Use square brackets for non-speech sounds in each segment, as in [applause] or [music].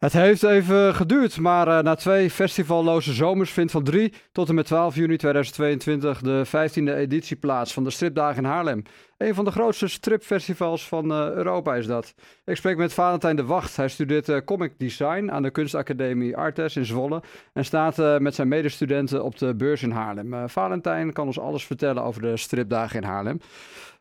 Het heeft even geduurd, maar uh, na twee festivalloze zomers vindt van 3 tot en met 12 juni 2022 de 15e editie plaats van de Stripdagen in Haarlem. Een van de grootste stripfestivals van uh, Europa is dat. Ik spreek met Valentijn de Wacht. Hij studeert uh, comic design aan de kunstacademie Artes in Zwolle en staat met zijn medestudenten op de beurs in Haarlem. Valentijn kan ons alles vertellen over de Stripdagen in Haarlem.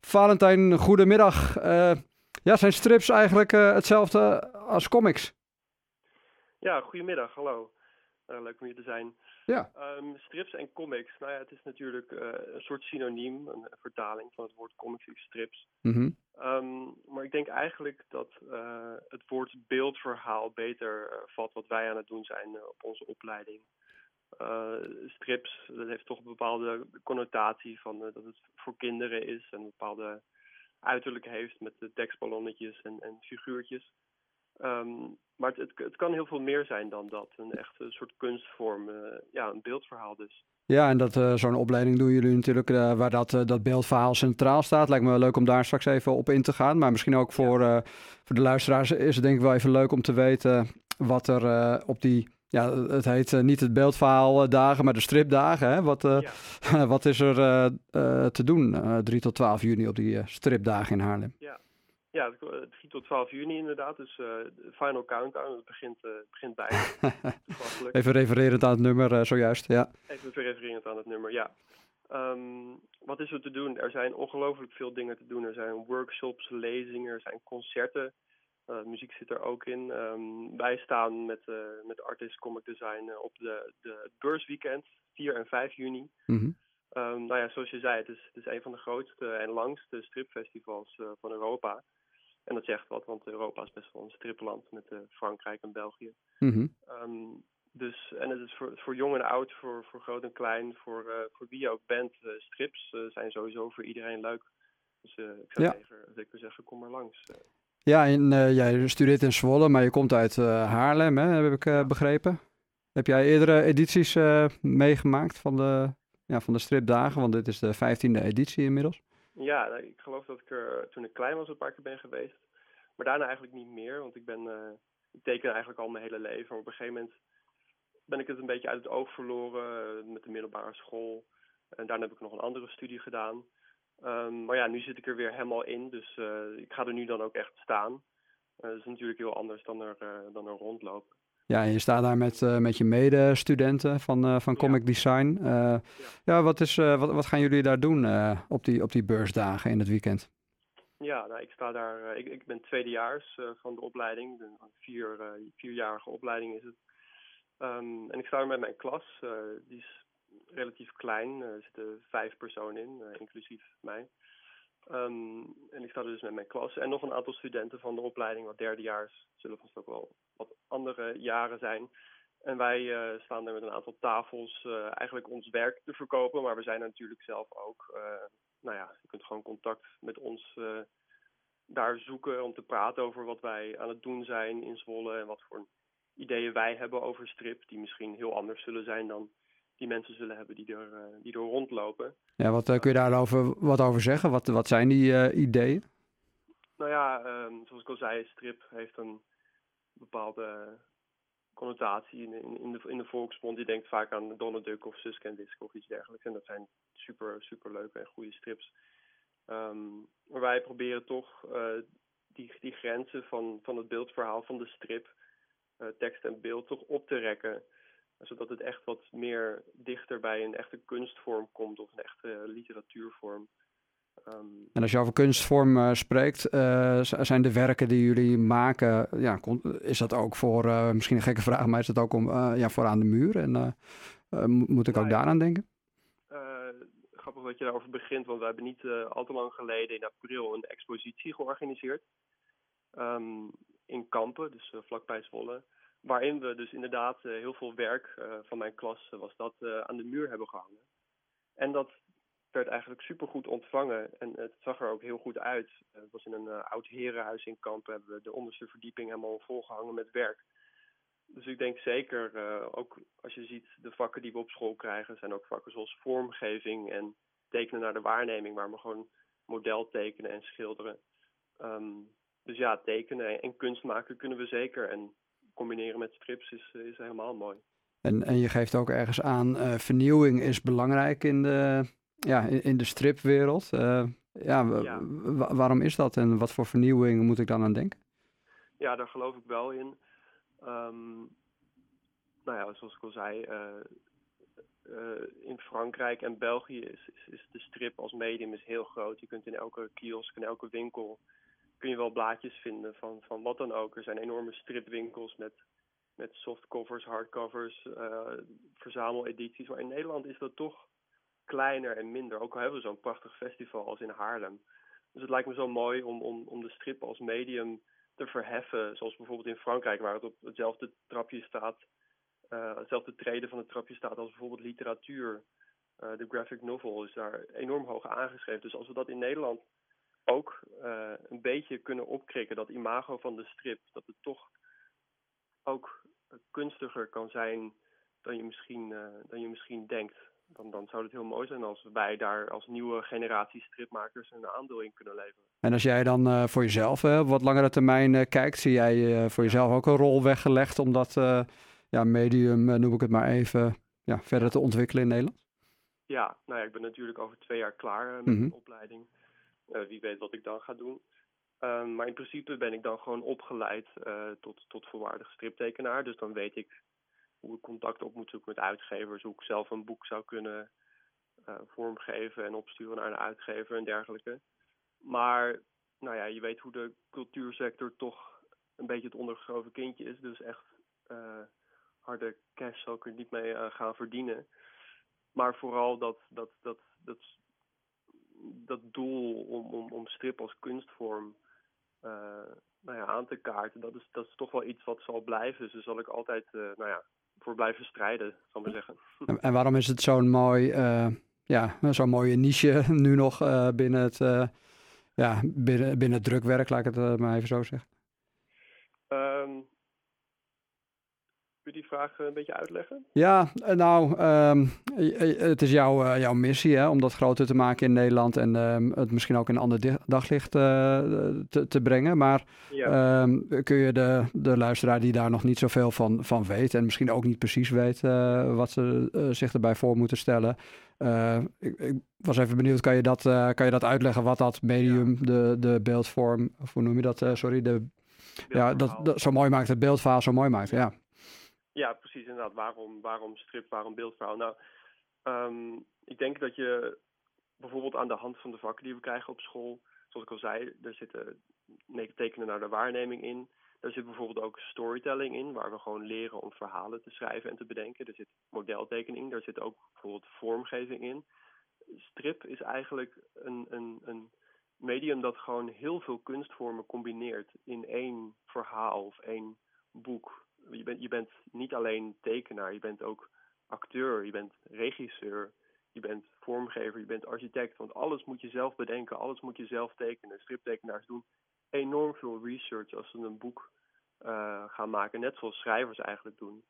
Valentijn, goedemiddag. ja, zijn strips eigenlijk hetzelfde als comics? Ja, goedemiddag, hallo. Uh, leuk om hier te zijn. Ja. Um, strips en comics, nou ja, het is natuurlijk uh, een soort synoniem, een vertaling van het woord comics is strips. Mm um, maar ik denk eigenlijk dat uh, het woord beeldverhaal beter valt wat wij aan het doen zijn op onze opleiding. strips, dat heeft toch een bepaalde connotatie van dat het voor kinderen is en een bepaalde uiterlijk heeft met de tekstballonnetjes en, en figuurtjes. Um, maar het, het, kan heel veel meer zijn dan dat. Een echte soort kunstvorm, uh, ja, een beeldverhaal dus. Ja, en dat, uh, zo'n opleiding doen jullie natuurlijk uh, waar dat, dat beeldverhaal centraal staat. Lijkt me leuk om daar straks even op in te gaan. Maar misschien ook voor, voor de luisteraars is het denk ik wel even leuk om te weten wat er op die... Ja, het heet niet het beeldverhaal dagen, maar de stripdagen. Hè? Wat, ja. [laughs] wat is er te doen 3 tot 12 juni op die stripdagen in Haarlem? Ja. Ja, 3 tot 12 juni inderdaad. Dus uh, de final countdown, het begint, uh, begint bijna. [laughs] Even refererend aan het nummer uh, zojuist, ja. Even refererend aan het nummer, ja. Um, wat is er te doen? Er zijn ongelooflijk veel dingen te doen. Er zijn workshops, lezingen, er zijn concerten. muziek zit er ook in. Um, wij staan met, met Artist Comic Design op de, de beursweekend, 4 en 5 juni. Mm -hmm. um, nou ja, zoals je zei, het is, het is een van de grootste en langste stripfestivals van Europa. En dat zegt wat, want Europa is best wel een stripland met uh, Frankrijk en België. Mm um, dus, en het is voor, voor jong en oud, voor, voor groot en klein, voor, uh, voor wie je ook bent. Uh, strips zijn sowieso voor iedereen leuk. Dus ik zou ja. zeker zeggen, kom maar langs. Ja, en jij studeert in Zwolle, maar je komt uit Haarlem, hè, heb ik begrepen. Heb jij eerdere edities meegemaakt van de, ja, van de stripdagen? Want dit is de vijftiende editie inmiddels. Ja, nou, ik geloof dat ik er toen ik klein was een paar keer ben geweest. Maar daarna eigenlijk niet meer, want ik ben, uh, ik teken eigenlijk al mijn hele leven. Maar op een gegeven moment ben ik het een beetje uit het oog verloren uh, met de middelbare school. En daarna heb ik nog een andere studie gedaan. Um, maar ja, nu zit ik er weer helemaal in, dus uh, ik ga er nu dan ook echt staan. dat is natuurlijk heel anders dan er, dan er rondlopen. Ja, en je staat daar met, uh, met je medestudenten van, uh, van Comic ja. Design. Uh, ja. wat, is, wat, wat gaan jullie daar doen op, die, op die beursdagen in het weekend? Ja, nou, ik sta daar. ik, ik ben tweedejaars van de opleiding. Een vier, vierjarige opleiding is het. Um, en ik sta er met mijn klas. die is relatief klein. er zitten vijf personen in, inclusief mij. Um, en ik sta er dus met mijn klas en nog een aantal studenten van de opleiding, wat derdejaars, zullen vast ook wel wat andere jaren zijn. En wij uh, staan er met een aantal tafels uh, eigenlijk ons werk te verkopen, maar we zijn natuurlijk zelf ook. Uh, nou ja, je kunt gewoon contact met ons daar zoeken om te praten over wat wij aan het doen zijn in Zwolle en wat voor ideeën wij hebben over strip, die misschien heel anders zullen zijn dan die mensen zullen hebben die er, die er rondlopen. Ja, wat kun je daarover wat over zeggen? Wat, wat zijn die ideeën? Nou ja, um, zoals ik al zei, strip heeft een bepaalde connotatie in, in, de, in de volksmond. Je denkt vaak aan Donald Duck of Suske en Wiske of iets dergelijks. En dat zijn super, super leuke en goede strips. Um, maar wij proberen toch die, die grenzen van, van het beeldverhaal van de strip, tekst en beeld, toch op te rekken zodat het echt wat meer dichter bij een echte kunstvorm komt of een echte literatuurvorm. Um, en als je over kunstvorm uh, spreekt, uh, zijn de werken die jullie maken, ja, is dat ook voor, uh, misschien een gekke vraag, maar is dat ook om, ja, voor aan de muur? En moet ik nou, ook daaraan denken? grappig dat je daarover begint, want we hebben niet al te lang geleden in april een expositie georganiseerd. Um, in Kampen, dus vlakbij Zwolle waarin we dus inderdaad heel veel werk van mijn klas was dat aan de muur hebben gehangen. En dat werd eigenlijk supergoed ontvangen en het zag er ook heel goed uit. het was in een oud herenhuis in Kampen, hebben we de onderste verdieping helemaal volgehangen met werk. Dus ik denk zeker, ook als je ziet de vakken die we op school krijgen, zijn ook vakken zoals vormgeving en tekenen naar de waarneming, waar we gewoon model tekenen en schilderen. Um, dus ja, tekenen en kunst maken kunnen we zeker. En combineren met strips is, is helemaal mooi. En, en je geeft ook ergens aan, vernieuwing is belangrijk in de, ja, in, in de stripwereld. Uh, ja, ja. waarom is dat en wat voor vernieuwing moet ik dan aan denken? Ja, daar geloof ik wel in. Um, nou ja, zoals ik al zei, uh, in Frankrijk en België is, is, is, de strip als medium is heel groot. Je kunt in elke kiosk, in elke winkel, kun je wel blaadjes vinden van, van wat dan ook. Er zijn enorme stripwinkels met met softcovers, hardcovers, verzameledities. Maar in Nederland is dat toch kleiner en minder. Ook al hebben we zo'n prachtig festival als in Haarlem. Dus het lijkt me zo mooi om, om, om de strip als medium te verheffen. Zoals bijvoorbeeld in Frankrijk, waar het op hetzelfde trapje staat. Uh, hetzelfde treden van het trapje staat als bijvoorbeeld literatuur. Uh, de graphic novel is daar enorm hoog aangeschreven. Dus als we dat in Nederland ook uh, een beetje kunnen opkrikken, dat imago van de strip, dat het toch ook kunstiger kan zijn dan je misschien, dan je misschien denkt. Dan, dan zou het heel mooi zijn als wij daar als nieuwe generatie stripmakers een aandeel in kunnen leveren. En als jij dan uh, voor jezelf uh, op wat langere termijn kijkt, zie jij voor jezelf ook een rol weggelegd om dat ja, medium, noem ik het maar even, ja, verder te ontwikkelen in Nederland? Ja, nou ja, ik ben natuurlijk over twee jaar klaar met mm -hmm. mijn opleiding. wie weet wat ik dan ga doen. Um, maar in principe ben ik dan gewoon opgeleid tot, tot volwaardig striptekenaar. Dus dan weet ik hoe ik contact op moet zoeken met uitgevers, hoe ik zelf een boek zou kunnen uh, vormgeven en opsturen naar een uitgever en dergelijke. Maar nou ja, je weet hoe de cultuursector toch een beetje het ondergeschoven kindje is. Dus echt uh, harde cash zal ik er niet mee gaan verdienen. Maar vooral dat, dat, dat, dat, dat doel om, om, om strip als kunstvorm nou ja, aan te kaarten, dat is, dat is toch wel iets wat zal blijven. Dus daar zal ik altijd nou ja, voor blijven strijden, zal ik zeggen. [laughs] En, waarom is het zo'n mooi, uh, ja, zo'n mooie niche [laughs] nu nog binnen, het, ja, binnen, binnen het drukwerk, laat ik het maar even zo zeggen? Um, je die vraag een beetje uitleggen? Ja, nou, um, het is jouw, uh, jouw missie hè, om dat groter te maken in Nederland en um, het misschien ook in een ander daglicht uh, te, te, brengen. Maar ja. um, kun je de, de luisteraar die daar nog niet zoveel van, van weet en misschien ook niet precies weet uh, wat ze zich erbij voor moeten stellen. Ik, ik, was even benieuwd, kan je dat, kan je dat uitleggen wat dat medium, ja. de, de beeldvorm, of hoe noem je dat? sorry, de, ja, dat, dat zo mooi maakt, het beeldverhaal zo mooi maakt, ja. Ja, precies inderdaad. Waarom, waarom strip, waarom beeldverhaal? Nou, um, ik denk dat je bijvoorbeeld aan de hand van de vakken die we krijgen op school, zoals ik al zei, er zitten tekenen naar de waarneming in. Er zit bijvoorbeeld ook storytelling in, waar we gewoon leren om verhalen te schrijven en te bedenken. Er zit modeltekening in, daar zit ook bijvoorbeeld vormgeving in. Strip is eigenlijk een, een, een medium dat gewoon heel veel kunstvormen combineert in één verhaal of één boek je bent, je bent niet alleen tekenaar, je bent ook acteur, je bent regisseur, je bent vormgever, je bent architect. Want alles moet je zelf bedenken, alles moet je zelf tekenen. Striptekenaars doen enorm veel research als ze een boek uh, gaan maken, net zoals schrijvers eigenlijk doen.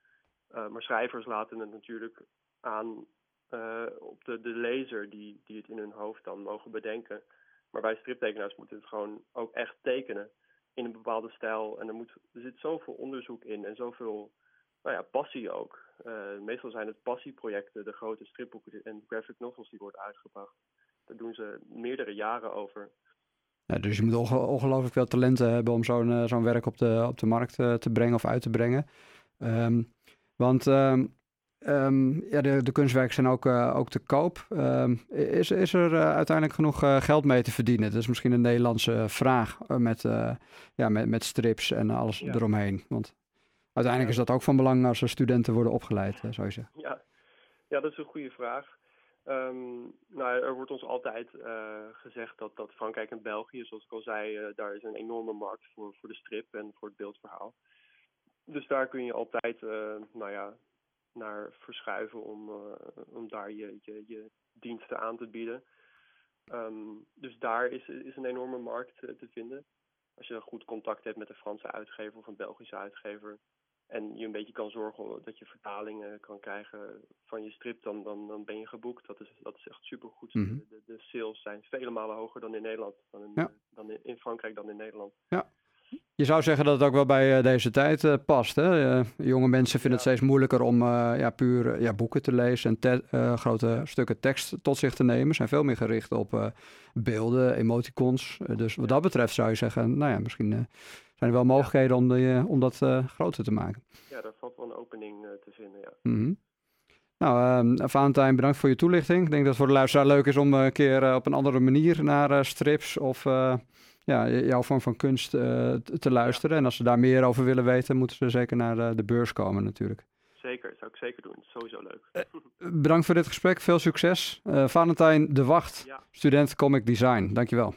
Uh, maar schrijvers laten het natuurlijk aan uh, op de, de lezer die, die het in hun hoofd dan mogen bedenken. Maar wij striptekenaars moeten het gewoon ook echt tekenen in een bepaalde stijl. En er, moet, er zit zoveel onderzoek in en zoveel nou ja, passie ook. Uh, meestal zijn het passieprojecten, de grote stripboeken en graphic novels die worden uitgebracht. Daar doen ze meerdere jaren over. Ja, dus je moet ongelooflijk veel talenten hebben om zo'n uh, zo'n werk op de, op de markt uh, te brengen of uit te brengen. Um, want um, Um, ja, de, de kunstwerken zijn ook, uh, ook te koop. Um, is, is er uh, uiteindelijk genoeg uh, geld mee te verdienen? Dat is misschien een Nederlandse vraag met, ja, met, met strips en alles ja. eromheen. Want uiteindelijk ja. is dat ook van belang als er studenten worden opgeleid, zou je zeggen. Ja. ja, dat is een goede vraag. Um, nou, er wordt ons altijd gezegd dat, dat Frankrijk en België, zoals ik al zei, daar is een enorme markt voor, voor de strip en voor het beeldverhaal. Dus daar kun je altijd, nou ja, naar verschuiven om, uh, om daar je, je, je diensten aan te bieden. Um, dus daar is, is een enorme markt uh, te vinden. Als je goed contact hebt met een Franse uitgever of een Belgische uitgever. En je een beetje kan zorgen dat je vertalingen kan krijgen van je strip, dan, dan, dan ben je geboekt. Dat is, dat is echt supergoed. Mm -hmm. de, de sales zijn vele malen hoger dan in Nederland. Dan in, ja. dan in, in Frankrijk dan in Nederland. Ja. Je zou zeggen dat het ook wel bij deze tijd past. Hè? jonge mensen vinden het steeds moeilijker om ja, puur ja, boeken te lezen en grote stukken tekst tot zich te nemen. Zijn veel meer gericht op beelden, emoticons. dus wat dat betreft zou je zeggen, nou ja, misschien zijn er wel mogelijkheden om, die, om dat groter te maken. Ja, daar valt wel een opening te vinden, ja. Mhm. Nou, uh, Valentijn, bedankt voor je toelichting. Ik denk dat het voor de luisteraar leuk is om een keer op een andere manier naar strips of ja, jouw vorm van kunst uh, te luisteren. En als ze daar meer over willen weten, moeten ze zeker naar de, de beurs komen natuurlijk. Zeker, zou ik zeker doen. Sowieso leuk. Uh, bedankt voor dit gesprek. Veel succes. Uh, Valentijn de Wacht, ja. student Comic Design. Dankjewel.